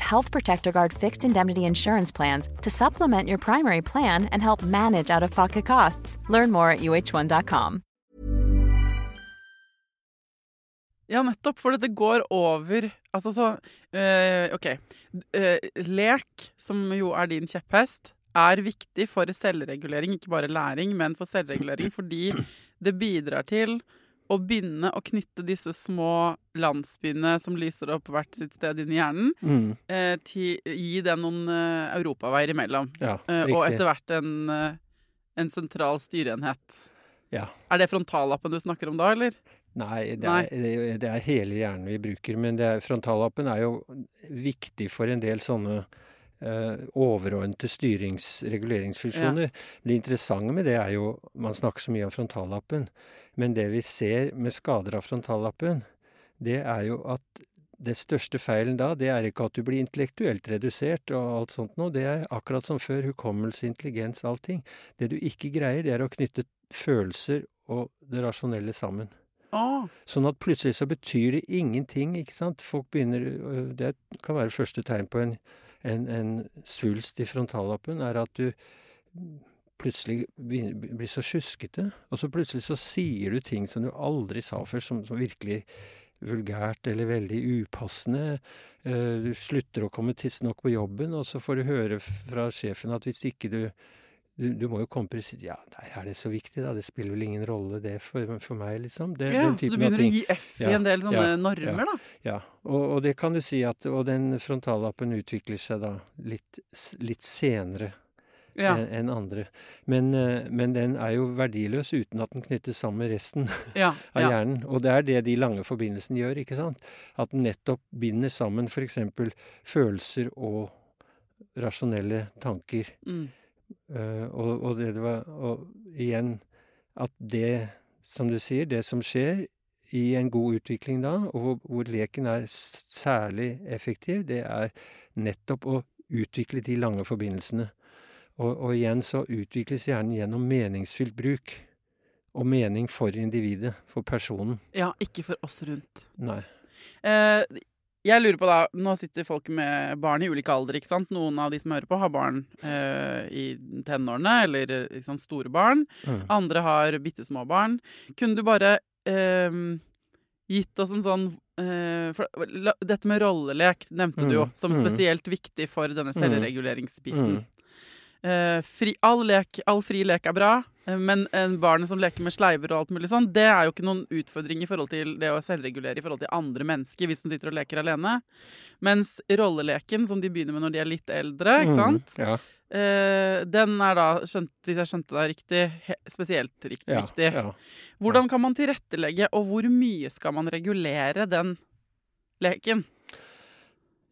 Health Protector Guard fixed indemnity insurance plans to supplement your primary plan and help manage out of pocket costs. Learn more at uh1.com. Ja, nettopp, for dette går over Altså så uh, OK. Uh, lek, som jo er din kjepphest, er viktig for selvregulering, ikke bare læring, men for selvregulering fordi det bidrar til å binde og knytte disse små landsbyene som lyser opp hvert sitt sted inn i hjernen, Mm, eh, til, gi det noen eh, europaveier imellom. ja, Eh, og etter hvert en, eh, en sentral styreenhet. Ja. Er det frontallappen du snakker om da, eller? Nei, det Nei. er, det- det er hele hjernen vi bruker. Men det er, frontallappen er jo viktig for en del sånne eh, overordnede styrings- reguleringsfunksjoner. Det interessante med det er jo Man snakker så mye om frontallappen, men det vi ser med skader av frontallappen, det er jo at det største feilen da, det er ikke at du blir intellektuelt redusert og alt sånt noe. Det er akkurat som før. Hukommelse, intelligens, allting. Det du ikke greier, det er å knytte følelser og det rasjonelle sammen. Ah. Sånn at plutselig så betyr det ingenting, ikke sant. Folk begynner øh, Det kan være første tegn på en, en, en svulst i frontallappen, er at du plutselig blir så sjuskete. Og så plutselig så sier du ting som du aldri sa før, som, som virkelig vulgært eller veldig upassende. Eh, Du slutter å komme tidsnok på jobben, og så får du høre fra sjefen at hvis ikke du du, du må jo komme presis... Ja, nei, er det så viktig, da? Det spiller vel ingen rolle, det, for, for meg, liksom. Det, ja, den så du begynner å gi F i Ja, en del sånne ja, normer, da? Ja, og, og det kan du si at Og den frontallappen utvikler seg da litt, litt senere Ja. enn andre. Men, eh, men den er jo verdiløs uten at den knyttes sammen med resten ja, av ja. hjernen. Og det er det de lange forbindelsene gjør, ikke sant? At den nettopp binder sammen f.eks. følelser og rasjonelle tanker. Mm. Uh, og, og det det var Og igjen at det, som du sier, det som skjer i en god utvikling da, og hvor, hvor leken er særlig effektiv, det er nettopp å utvikle de lange forbindelsene. Og, og igjen så utvikles hjernen gjennom meningsfylt bruk. Og mening for individet, for personen. ja, ikke for oss rundt. Nei. Eh, jeg lurer på da, Nå sitter folk med barn i ulike alder. ikke sant? Noen av de som hører på, har barn eh, i tenårene, eller sant, store barn. Mm. Andre har bitte små barn. Kunne du bare eh, gitt oss en sånn eh, for, la, Dette med rollelek nevnte du jo Mm, som mm. spesielt viktig for denne selvreguleringsbiten. Mm. Eh, fri, all, lek, all fri lek er bra, eh, men en barn som leker med sleiver og alt mulig sånn, det er jo ikke noen utfordring i forhold til det å selvregulere i forhold til andre mennesker hvis de sitter og leker alene. Mens rolleleken, som de begynner med når de er litt eldre, ikke sant? Mm. Ja, Uh, den er da, skjønt, hvis jeg skjønte deg riktig, he, spesielt rikt, ja, viktig. ja. Hvordan kan man tilrettelegge, og hvor mye skal man regulere den leken?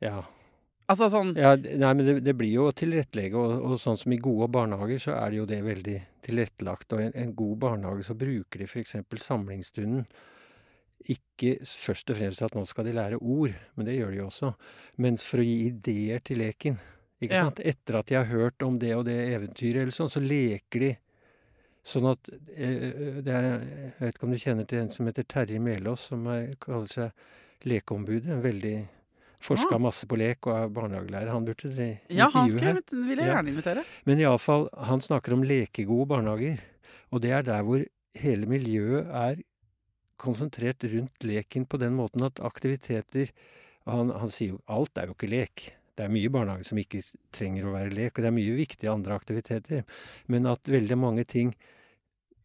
ja. Altså sånn Ja, nei, men det, det blir jo å tilrettelegge, og, og sånn som i gode barnehager, så er det jo det veldig tilrettelagt. Og en, en god barnehage så bruker de f.eks. samlingsstunden ikke først og fremst at nå skal de lære ord, men det gjør de jo også, men for å gi ideer til leken. Ikke Ja. sant? Etter at de har hørt om det og det eventyret eller sånn, så leker de. Sånn at eh, det er, Jeg vet ikke om du kjenner til en som heter Terje Melås, som er, kaller seg lekeombudet. En veldig Forska Ah. masse på lek og er barnehagelærer. Han burde dere Ja, han skal her. vil jeg Ja. gjerne invitere. Men iallfall, han snakker om lekegode barnehager. Og det er der hvor hele miljøet er konsentrert rundt leken på den måten at aktiviteter Han, han sier jo alt er jo ikke lek. Det er mye barnehage som ikke trenger å være lek, og det er mye viktige andre aktiviteter. Men at veldig mange ting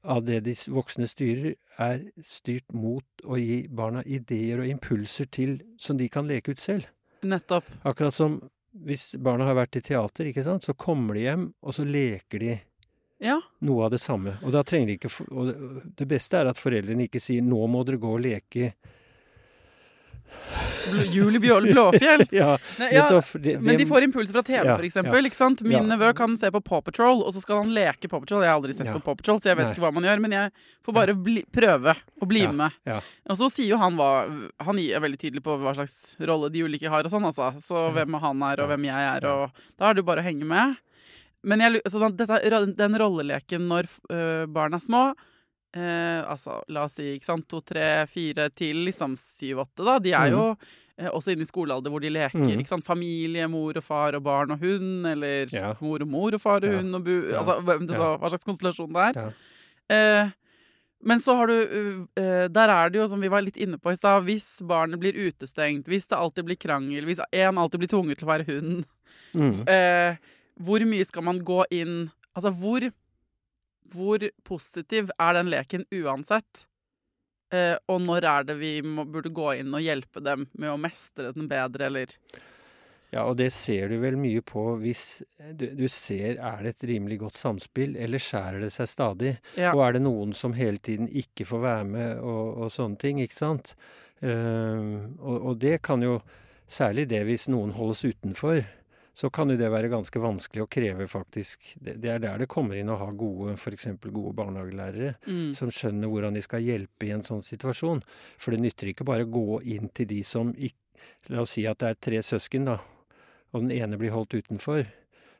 av det de voksne styrer, er styrt mot å gi barna ideer og impulser til som de kan leke ut selv. Nettopp. Akkurat som hvis barna har vært i teater, ikke sant, så kommer de hjem, og så leker de Ja. noe av det samme. Og da trenger de ikke Og det- det beste er at foreldrene ikke sier 'nå må dere gå og leke'. Bl- Jul Blåfjell. Ja, Nei, ja, Men de får impulser fra TV, Ja, eksempel. Ikke? Min Ja. nevø kan se på Paw Patrol, og så skal han leke Paw Patrol. Jeg har aldri sett Ja. på Paw Patrol, så jeg vet Nei. ikke hva man gjør. Men jeg får bare bli, prøve å bli Ja, med. ja. Og så sier jo han hva Han er veldig tydelig på hva slags rolle de ulike har og sånn, altså. Så hvem han er, og hvem jeg er, og Da er det jo bare å henge med. Men jeg, den rolleleken når øh, barn er små eh, Altså, la oss si ikke sant, to, tre, fire til liksom syv, åtte, da. De er jo eh, også inne i skolealder hvor de leker. Mm. ikke sant? Familie, mor og far og barn og hund, eller Ja. mor og mor og far og Ja. hund og bu... Altså da, hva slags konstellasjon det er. Eh, men så har du eh, Der er det jo, som vi var litt inne på i stad, hvis barnet blir utestengt, hvis det alltid blir krangel, hvis én alltid blir tvunget til å være hund, Mm. eh, hvor mye skal man gå inn Altså, hvor, hvor positiv er den leken uansett? Eh, og når er det vi må, burde gå inn og hjelpe dem med å mestre den bedre, eller Ja, og det ser du vel mye på hvis du, du ser er det et rimelig godt samspill, eller skjærer det seg stadig? Ja. Og er det noen som hele tiden ikke får være med og, og sånne ting, ikke sant? Ehm, og, og det kan jo, særlig det hvis noen holdes utenfor, så kan jo det være ganske vanskelig å kreve faktisk. Det, det er der det kommer inn å ha gode, f.eks. gode barnehagelærere mm, som skjønner hvordan de skal hjelpe i en sånn situasjon. For det nytter ikke bare å gå inn til de som ikke La oss si at det er tre søsken, da, og den ene blir holdt utenfor.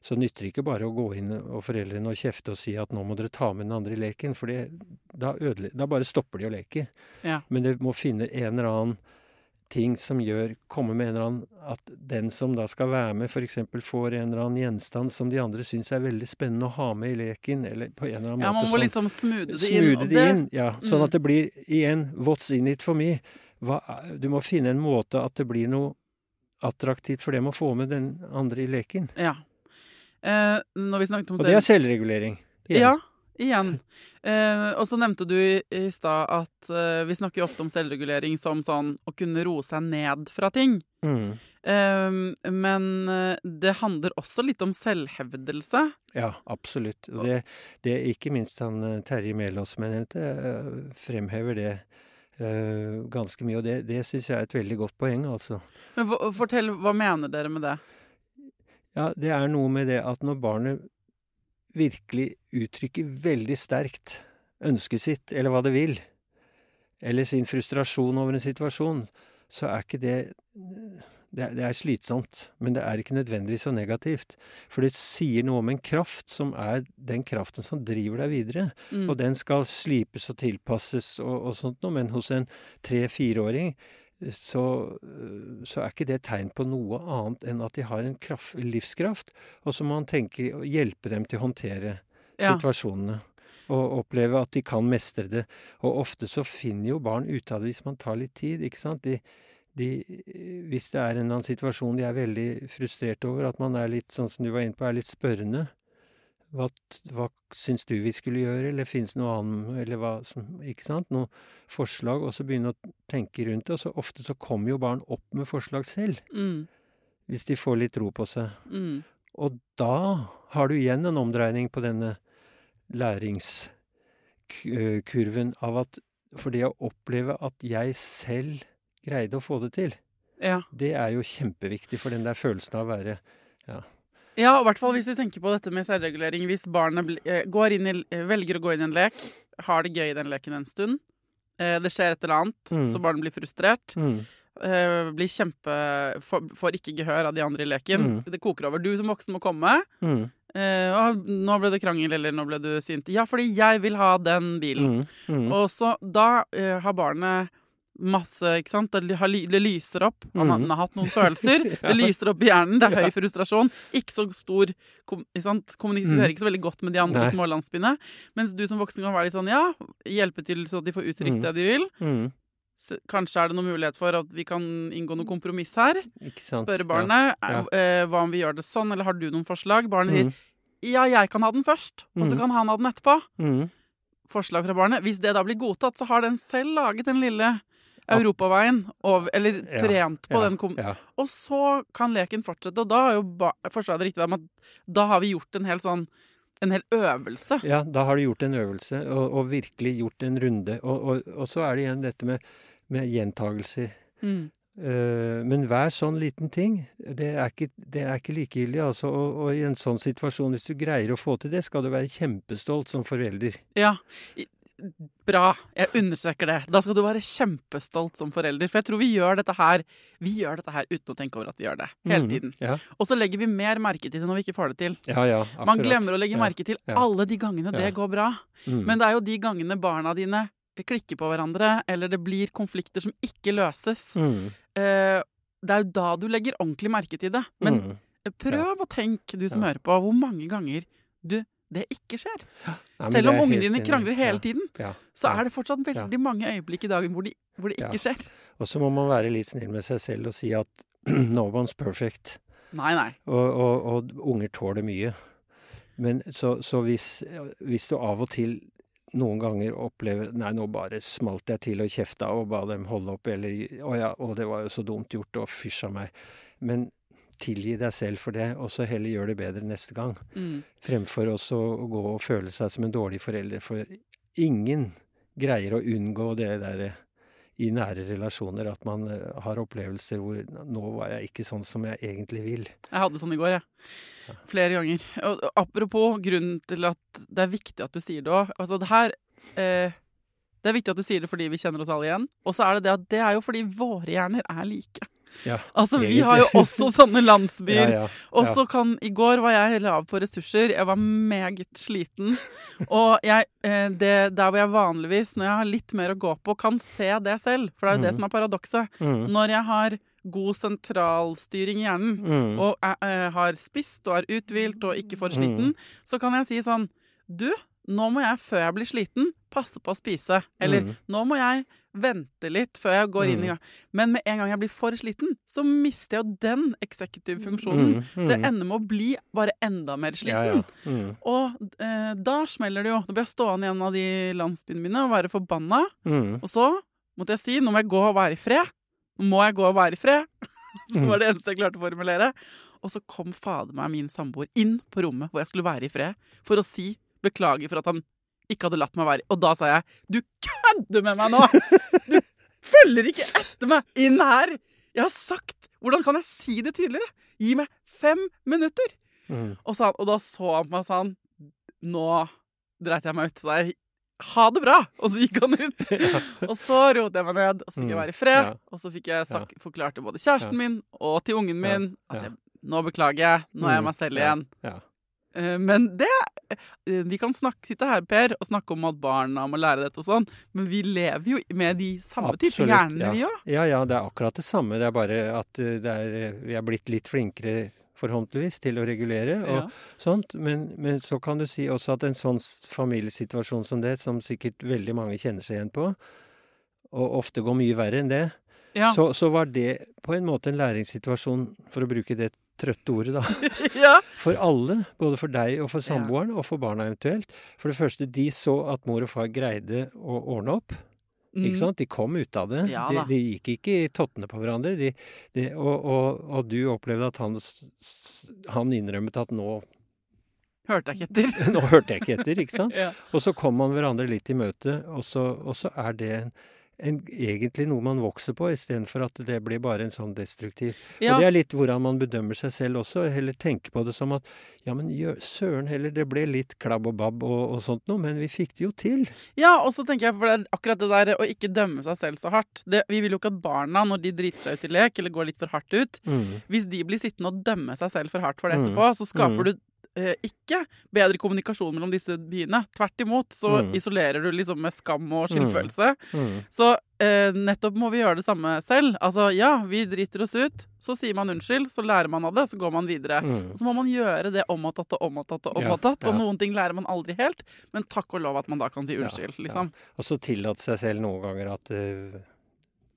Så nytter det ikke bare å gå inn og foreldrene og kjefte og si at nå må dere ta med den andre i leken, for det, da, da bare stopper de å leke. Ja. Men det må finne en eller annen ting som gjør Komme med en eller annen At den som da skal være med, f.eks. får en eller annen gjenstand som de andre syns er veldig spennende å ha med i leken, eller på en eller annen Ja, man måte må sånn- liksom smoothe det inn. Det inn, ja. Sånn Mm. at det blir igjen What's in it for me? Hva, du må finne en måte at det blir noe attraktivt for dem å få med den andre i leken. Ja. Eh, Og det er selvregulering. igjen. Ja, igjen. Eh, og så nevnte du i, i stad at eh, vi snakker jo ofte om selvregulering som sånn å kunne roe seg ned fra ting. Mm. Eh, men det handler også litt om selvhevdelse. Ja, absolutt. Og det, det ikke minst han eh, Terje Melås som jeg nevnte, eh, fremhever det eh, ganske mye. Og det, det syns jeg er et veldig godt poeng, altså. Men fortell, hva mener dere med det? Ja, det er noe med det at når barnet virkelig uttrykker veldig sterkt ønsket sitt, eller hva det vil, eller sin frustrasjon over en situasjon, så er ikke det det er, det er slitsomt, men det er ikke nødvendigvis så negativt. For det sier noe om en kraft som er den kraften som driver deg videre. Mm. Og den skal slipes og tilpasses og, og sånt noe, men hos en tre-fireåring så, øh, så er ikke det tegn på noe annet enn at de har en kraft, livskraft. Og så må man tenke å hjelpe dem til å håndtere Ja. situasjonene. Og oppleve at de kan mestre det. Og ofte så finner jo barn ut av det hvis man tar litt tid, ikke sant. De, de, hvis det er en eller annen situasjon de er veldig frustrert over, at man er litt, sånn som du var inne på, er litt spørrende. Hva, hva syns du vi skulle gjøre, eller fins det noe annet, eller hva som Ikke sant? Noe forslag, og så begynne å tenke rundt det. Og så ofte så kommer jo barn opp med forslag selv, Mm, hvis de får litt ro på seg. mm. Og da har du igjen en omdreining på denne læringskurven av at For det å oppleve at jeg selv greide å få det til, Ja. det er jo kjempeviktig for den der følelsen av å være Ja, og i hvert fall hvis vi tenker på dette med særregulering. Hvis barnet eh, går inn i, eh, velger å gå inn i en lek, har det gøy i den leken en stund, eh, det skjer et eller annet, Mm. så barnet blir frustrert, mm, blir kjempe får, ikke gehør av de andre i leken. Mm. Det koker over. Du som voksen må komme. mm, Eh, 'Nå ble det krangel', eller 'nå ble du sint'. Ja, fordi jeg vil ha den bilen. mm, mm, Og så da eh, har barnet masse Ikke sant? Det, har, det lyser opp. Han, har- Mhm. han har hatt noen følelser. Det lyser opp i hjernen. Det er høy frustrasjon. Ikke så stor ikke sant? Kommuniserer Mhm. ikke så veldig godt med de andre smålandsbyene. Mens du som voksen kan være litt sånn ja, hjelpe til så at de får uttrykt Mhm. det de vil. mm, Kanskje er det noen mulighet for at vi kan inngå noe kompromiss her. Spørre barnet Ja. Ja. hva om vi gjør det sånn, eller har du noen forslag? Barnet sier ja, jeg kan ha den først, og så Mhm. kan han ha den etterpå Mm, mm, forslag fra barnet. Hvis det da blir godtatt, så har den selv laget den lille europaveien, over, eller Ja, trent på ja, den kom ja. Og så kan leken fortsette, og da har jo forstår jeg det riktig da har vi gjort en hel sånn en hel øvelse. Ja, da har du gjort en øvelse, og, og virkelig gjort en runde. Og, og, og så er det igjen dette med, med gjentagelser. Mm. Uh, men hver sånn liten ting, det er ikke, det er ikke likegyldig. Altså, og, og i en sånn situasjon, hvis du greier å få til det, skal du være kjempestolt som forelder. Ja. Bra. Jeg understreker det. Da skal du være kjempestolt som forelder. For jeg tror vi gjør dette her Vi gjør dette her uten å tenke over at vi gjør det. Hele tiden. tiden. Ja, Og så legger vi mer merke til det når vi ikke får det til. ja, ja Man glemmer å legge merke til alle de gangene det går bra. Mm. Men det er jo de gangene barna dine klikker på hverandre, eller det blir konflikter som ikke løses. mm. Eh, det er jo da du legger ordentlig merke til det. Men mm. prøv å tenke, du som hører på, hvor mange ganger du, det ikke skjer. Ja, men Selv om ungene dine krangler hele tiden, Ja. så er det fortsatt veldig mange øyeblikk i dagen hvor, de, hvor det ikke skjer. Og så må man være litt snill med seg selv og si at no one's perfect. Nei, nei. Og, og, og unger tåler mye. Men så, så hvis, hvis du av og til noen ganger opplever Nei, nå bare smalt jeg til og kjefta og ba dem holde opp, eller Å ja, å, det var jo så dumt gjort, og fysj a meg. Men tilgi deg selv for det, og så heller gjør det bedre neste gang. Mm. Fremfor også å gå og føle seg som en dårlig forelder. For ingen greier å unngå det derre i nære relasjoner at man eh, har opplevelser hvor 'nå var jeg ikke sånn som jeg egentlig vil'. Jeg hadde sånn i går, jeg. Ja. Flere ganger. Og og apropos grunnen til at det er viktig at du sier det òg. Altså, det her eh, Det er viktig at du sier det fordi vi kjenner oss alle igjen. Og så er det det at det er jo fordi våre hjerner er like. Ja, Altså, vi egentlig. har jo også sånne landsbyer. ja, Og så kan I går var jeg lav på ressurser. Jeg var meget sliten. Og jeg, eh, det, der hvor jeg vanligvis, når jeg har litt mer å gå på, kan se det selv. For det er jo det Mhm. som er paradokset. Mm, Når jeg har god sentralstyring i hjernen, mm, og jeg, eh, har spist og er uthvilt og ikke for sliten, så kan jeg si sånn Du, nå må jeg, før jeg blir sliten, passe på å spise. Eller Mm. nå må jeg vente litt før jeg går inn i gang. Men med en gang jeg blir for sliten, så mister jeg jo den eksekutivfunksjonen. Mm, Så jeg mm. ender med å bli bare enda mer sliten. ja, ja. Mm, Og eh, da smeller det jo. Da blir jeg stående i en av de landsbyene mine og være forbanna. mm, Og så måtte jeg si nå må jeg gå og være i fred. Nå Må jeg gå og være i fred? Så var det eneste jeg klarte å formulere. Og så kom fader meg min samboer inn på rommet hvor jeg skulle være i fred, for å si beklager for at han ikke hadde latt meg være Og da sa jeg du kødder med meg nå! Du følger ikke etter meg inn her! Jeg har sagt Hvordan kan jeg si det tydeligere? Gi meg fem minutter! mm. Og, så, og da så han på meg og sa han Nå dreit jeg meg ut. Så jeg ha det bra! Og så gikk han ut. og så roet jeg meg ned, og så fikk jeg Mm. være i fred. Ja. Og så fikk jeg sak forklart til både kjæresten Ja. min og til ungen min Ja. at jeg, nå beklager jeg, nå er jeg Mm. meg selv igjen. Ja. Eh, Men det Vi kan snakke, sitte her, Per, og snakke om at barna må lære dette og sånn, men vi lever jo med de samme Absolutt, hjerner, ja. vi òg. Ja, ja, det er akkurat det samme. Det er bare at eh, det er, eh, vi er blitt litt flinkere, forhåpentligvis, til å regulere og Ja. sånt. Men, men så kan du si også at en sånn familiesituasjon som det, som sikkert veldig mange kjenner seg igjen på, og ofte går mye verre enn det, Ja. så, så var det på en måte en læringssituasjon, for å bruke det trøtte ordet, da. ja. For alle, både for deg og for Ja. samboeren, og for barna eventuelt. For det første, de så at mor og far greide å ordne opp. Ikke Mm. sant? De kom ut av det. Ja de, de gikk ikke i tottene på hverandre. De, de, og, og, og du opplevde at han, han innrømmet at nå, Hørte jeg ikke etter. nå hørte jeg ikke etter, ikke sant? Ja. Og så kom man hverandre litt i møte, og så, og så er det en, en, egentlig noe man vokser på, istedenfor at det blir bare en sånn destruktiv Ja. Og det er litt hvordan man bedømmer seg selv også. Heller tenke på det som at ja, men søren heller, det ble litt klabb og babb og, og sånt noe, men vi fikk det jo til. Ja, og så tenker jeg, for det er akkurat det der å ikke dømme seg selv så hardt. Det, vi vil jo ikke at barna, når de driter seg ut i lek eller går litt for hardt ut, hvis de blir sittende og dømme seg selv for hardt for det Mm. etterpå, så skaper Mm. du eh, ikke bedre kommunikasjon mellom disse byene. Tvert imot så Mm. isolerer du liksom med skam og skyldfølelse. Mm. Så eh, nettopp må vi gjøre det samme selv. Altså ja, vi driter oss ut, så sier man unnskyld, så lærer man av det, så går man videre. Mm. Og så må man gjøre det om og tatt og om og tatt og om Ja, og ja. noen ting lærer man aldri helt, men takk og lov at man da kan si unnskyld, ja. liksom. Og så tillate seg selv noen ganger at uh,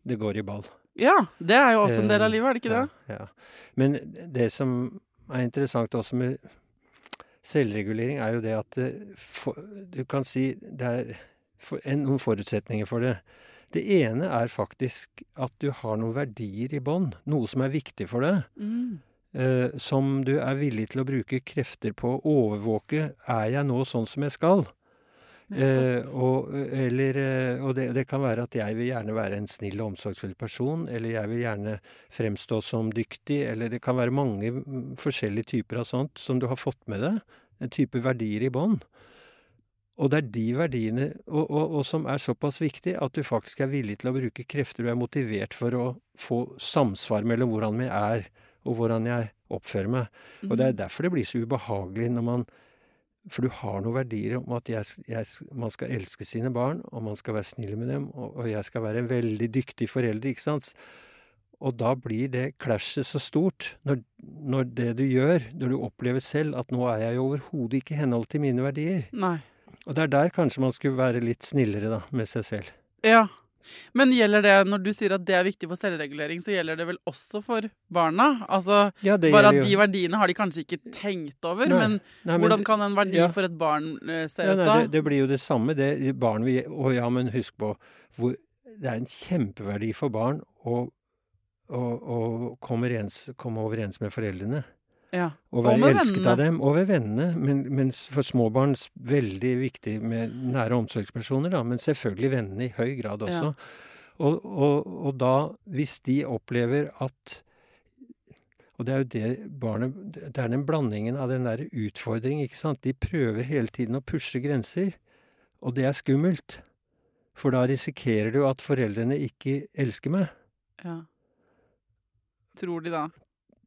det går i ball. Ja, det er jo også en del av Eh, livet, er det ikke det? Ja, ja. Men det som er interessant også med selvregulering, er jo det at det, for, du kan si det er for, en, noen forutsetninger for det. Det ene er faktisk at du har noen verdier i bånn. Noe som er viktig for deg. Mm. eh, som du er villig til å bruke krefter på å overvåke. Er jeg nå sånn som jeg skal? Eh, og eller, eh, og det, det kan være at jeg vil gjerne være en snill og omsorgsfull person, eller jeg vil gjerne fremstå som dyktig, eller det kan være mange mm, forskjellige typer av sånt som du har fått med deg. En type verdier i bånd. Og det er de verdiene, og, og, og som er såpass viktig at du faktisk er villig til å bruke krefter du er motivert for å få samsvar mellom hvordan vi er, og hvordan jeg oppfører meg. Og det er derfor det blir så ubehagelig når man For du har noen verdier om at jeg, jeg, man skal elske sine barn, og man skal være snill med dem, og, og jeg skal være en veldig dyktig forelder, ikke sant? Og da blir det klasjet så stort, når, når det du gjør, når du opplever selv at nå er jeg jo overhodet ikke i henhold til mine verdier. Nei. Og det er der kanskje man skulle være litt snillere da, med seg selv. Ja. Men gjelder det, når du sier at det er viktig for selvregulering, så gjelder det vel også for barna? Altså, Ja, bare at de verdiene har de kanskje ikke tenkt over, Nei, men, nei, men hvordan kan en verdi ja. for et barn eh, se Ja, ut nei, da? det, det blir jo det samme, det. Barn vil og ja, men husk på hvor Det er en kjempeverdi for barn å, å, å komme, overens, komme overens med foreldrene. Ja. Og være og elsket vennene. av dem. Og ved vennene. Men, men for småbarn veldig viktig med nære omsorgspersoner, da. Men selvfølgelig vennene i høy grad også. Ja. Og, og, og da, hvis de opplever at og det er jo det barnet Det er den blandingen av den der utfordring, ikke sant. De prøver hele tiden å pushe grenser, og det er skummelt. For da risikerer du at foreldrene ikke elsker meg. ja. Tror de da?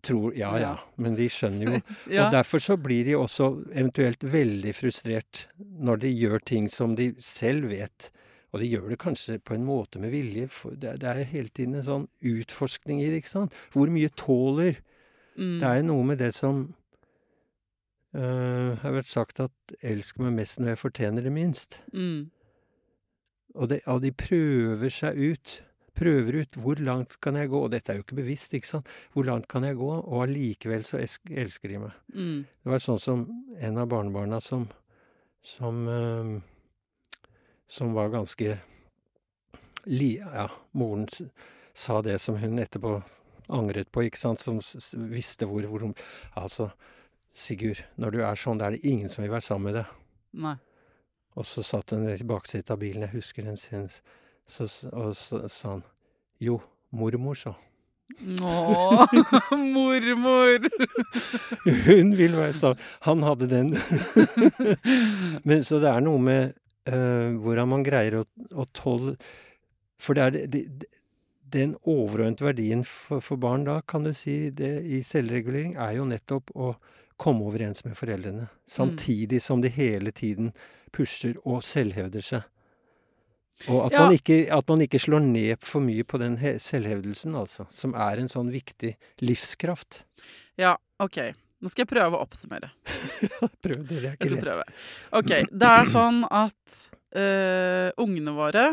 Tror, ja, ja, men de skjønner jo Ja. Og derfor så blir de også eventuelt veldig frustrert når de gjør ting som de selv vet. Og de gjør det kanskje på en måte med vilje. For det, det er jo hele tiden en sånn utforskning i det, ikke sant. Hvor mye tåler Mm. Det er jo noe med det som uh, har vært sagt at 'elsk meg mest når jeg fortjener det minst'. Mm. Og, det, og de prøver seg ut. Prøver ut hvor langt kan jeg gå. Og dette er jo ikke bevisst, ikke sant. Hvor langt kan jeg gå? Og allikevel så elsker de meg. Mm. Det var sånn som en av barnebarna som som, øh, som var ganske li... Ja, moren sa det som hun etterpå angret på, ikke sant, som visste hvor, hvor hun Altså, Sigurd, når du er sånn, da er det ingen som vil være sammen med deg. Nei. Og så satt hun i baksetet av bilen, jeg husker den scenen, så, s- og så sa han Jo, mormor, så. Å, mormor! Hun vil være sammen. Han hadde den. Men så det er noe med uh, hvordan man greier å, å tåle For det er det, det, den overordnede verdien for, for barn da, kan du si, det i selvregulering, er jo nettopp å komme overens med foreldrene. Samtidig som de hele tiden pusher og selvhevder seg. Og at, Ja. man ikke, at man ikke slår ned for mye på den selvhevdelsen, altså. Som er en sånn viktig livskraft. Ja, OK. Nå skal jeg prøve å oppsummere. Prøv det, det er ikke lett. prøve. OK. Det er sånn at uh, ungene våre,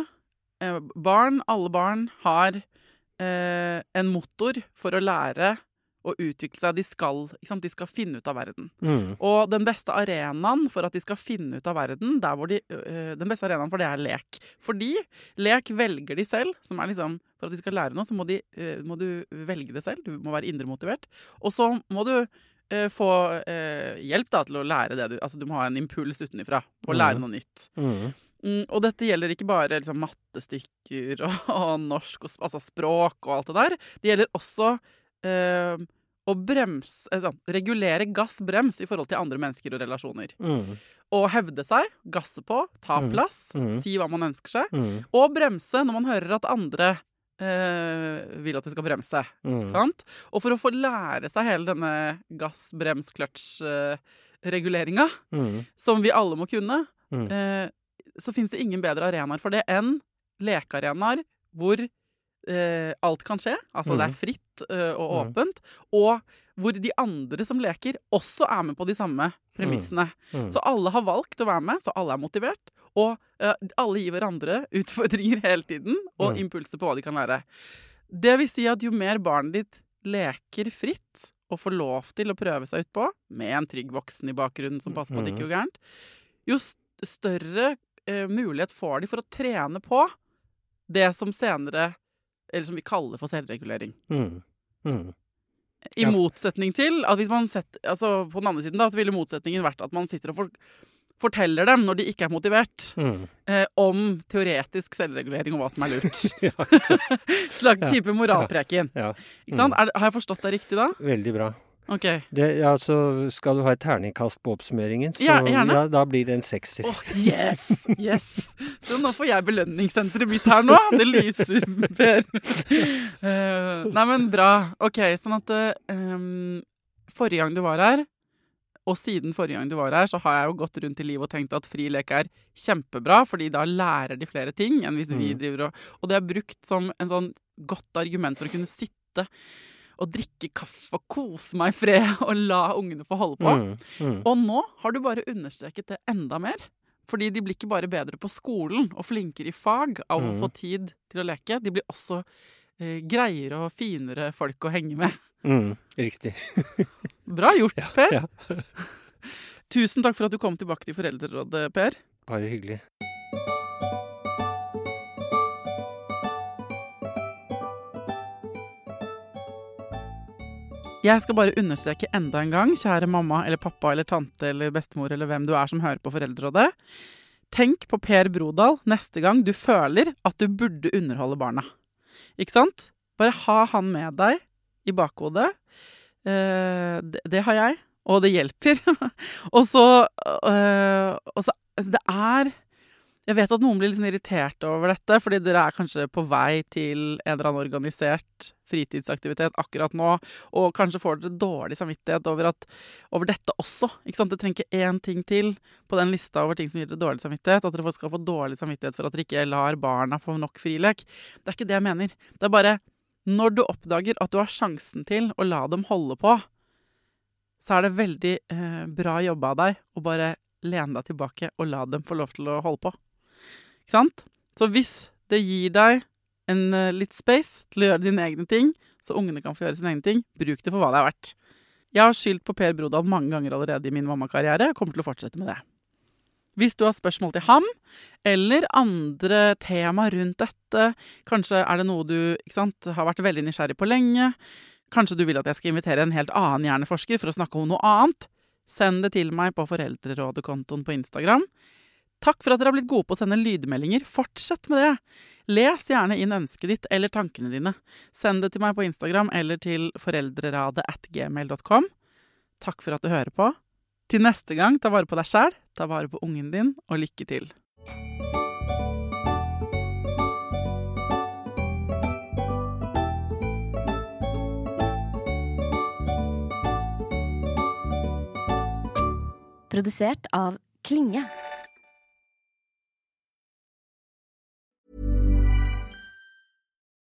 eh, barn, alle barn, har uh, en motor for å lære og utvikle seg. De skal, de skal finne ut av verden. Mm. Og den beste arenaen for at de skal finne ut av verden, der hvor de, øh, den beste arenaen for det er lek. Fordi lek velger de selv. som er liksom, For at de skal lære noe, så må, de, øh, må du velge det selv. Du må være indremotivert. Og så må du øh, få øh, hjelp da, til å lære det du Altså du må ha en impuls utenfra og å lære noe nytt. Mm. Mm, og dette gjelder ikke bare liksom, mattestykker og, og norsk, og, altså språk og alt det der. Det gjelder også eh, å bremse, eh, sånn, regulere gass-brems i forhold til andre mennesker og relasjoner. Mm. Og hevde seg, gasse på, ta Mm, plass, mm. si hva man ønsker seg. Mm. Og bremse når man hører at andre eh, vil at du skal bremse. Mm. Sant? Og for å få lære seg hele denne gass-brems-kløtsj-reguleringa, Mm. som vi alle må kunne, eh, så fins det ingen bedre arenaer for det enn lekearenaer hvor eh, alt kan skje. Altså det Mm. er fritt eh, og Mm. åpent. Og hvor de andre som leker, også er med på de samme premissene. Mm. Så alle har valgt å være med, så alle er motivert. Og eh, alle gir hverandre utfordringer hele tiden, og Mm. impulser på hva de kan lære. Det vil si at jo mer barnet ditt leker fritt og får lov til å prøve seg utpå, med en trygg voksen i bakgrunnen som passer på at det ikke går gærent, jo større eh, mulighet får de for å trene på det som senere Eller som vi kaller for selvregulering. Mm. Mm. I Ja. motsetning til at hvis man setter, altså På den andre siden da, så ville motsetningen vært at man sitter og for, forteller dem, når de ikke er motivert, Mm. eh, om teoretisk selvregulering og hva som er lurt. Ja. Slags Ja. type moralpreken. ja. Ikke sant? Er, har jeg forstått deg riktig da? Veldig bra. Ok. Det, ja, så skal du ha et terningkast på oppsummeringen, så Ja, ja, da blir det en sekser. Åh, yes! Yes! Så nå får jeg belønningssenteret mitt her nå. Det lyser, Per. Uh, nei, men bra. OK, sånn at eh, Forrige gang du var her, og siden forrige gang du var her, så har jeg jo gått rundt i livet og tenkt at fri lek er kjempebra, fordi da lærer de flere ting enn hvis vi Mm. driver og Og det er brukt som en sånn godt argument for å kunne sitte og drikke kaffe og kose meg i fred og la ungene få holde på. Mm. Mm. Og nå har du bare understreket det enda mer. Fordi de blir ikke bare bedre på skolen og flinkere i fag av å Mm. få tid til å leke. De blir også eh, greiere og finere folk å henge med. Mm. Riktig. Bra gjort, Per. Ja. Tusen takk for at du kom tilbake til Foreldrerådet, Per. Bare hyggelig. Jeg skal bare understreke enda en gang, kjære mamma eller pappa eller tante eller bestemor eller hvem du er som hører på Foreldrerådet. Tenk på Per Brodal neste gang du føler at du burde underholde barna. Ikke sant? Bare ha han med deg i bakhodet. Eh, det, det har jeg, og det hjelper. og så eh, Det er Jeg vet at noen blir sånn irritert over dette, fordi dere er kanskje på vei til en eller annen organisert fritidsaktivitet akkurat nå, og kanskje får dere dårlig samvittighet over, at, over dette også. Ikke sant? Det trenger ikke én ting til på den lista over ting som gir dere dårlig samvittighet. At dere skal få dårlig samvittighet for at dere ikke lar barna få nok frilek. Det er ikke det jeg mener. Det er bare når du oppdager at du har sjansen til å la dem holde på, så er det veldig eh, bra jobba av deg å bare lene deg tilbake og la dem få lov til å holde på. Ikke sant? Så hvis det gir deg en uh, litt space til å gjøre dine egne ting, så ungene kan få gjøre sine egne ting, bruk det for hva det er verdt. Jeg har skyldt på Per Brodal mange ganger allerede i min mammakarriere, og kommer til å fortsette med det. Hvis du har spørsmål til ham, eller andre tema rundt dette, kanskje er det noe du sant, har vært veldig nysgjerrig på lenge, kanskje du vil at jeg skal invitere en helt annen hjerneforsker for å snakke om noe annet, send det til meg på Foreldrerådet-kontoen på Instagram. Takk for at dere har blitt gode på å sende lydmeldinger. Fortsett med det. Les gjerne inn ønsket ditt eller tankene dine. Send det til meg på Instagram eller til foreldreradet at gmail.com. Takk for at du hører på. Til neste gang, ta vare på deg sjæl, ta vare på ungen din, og lykke til. Produsert av Klinge.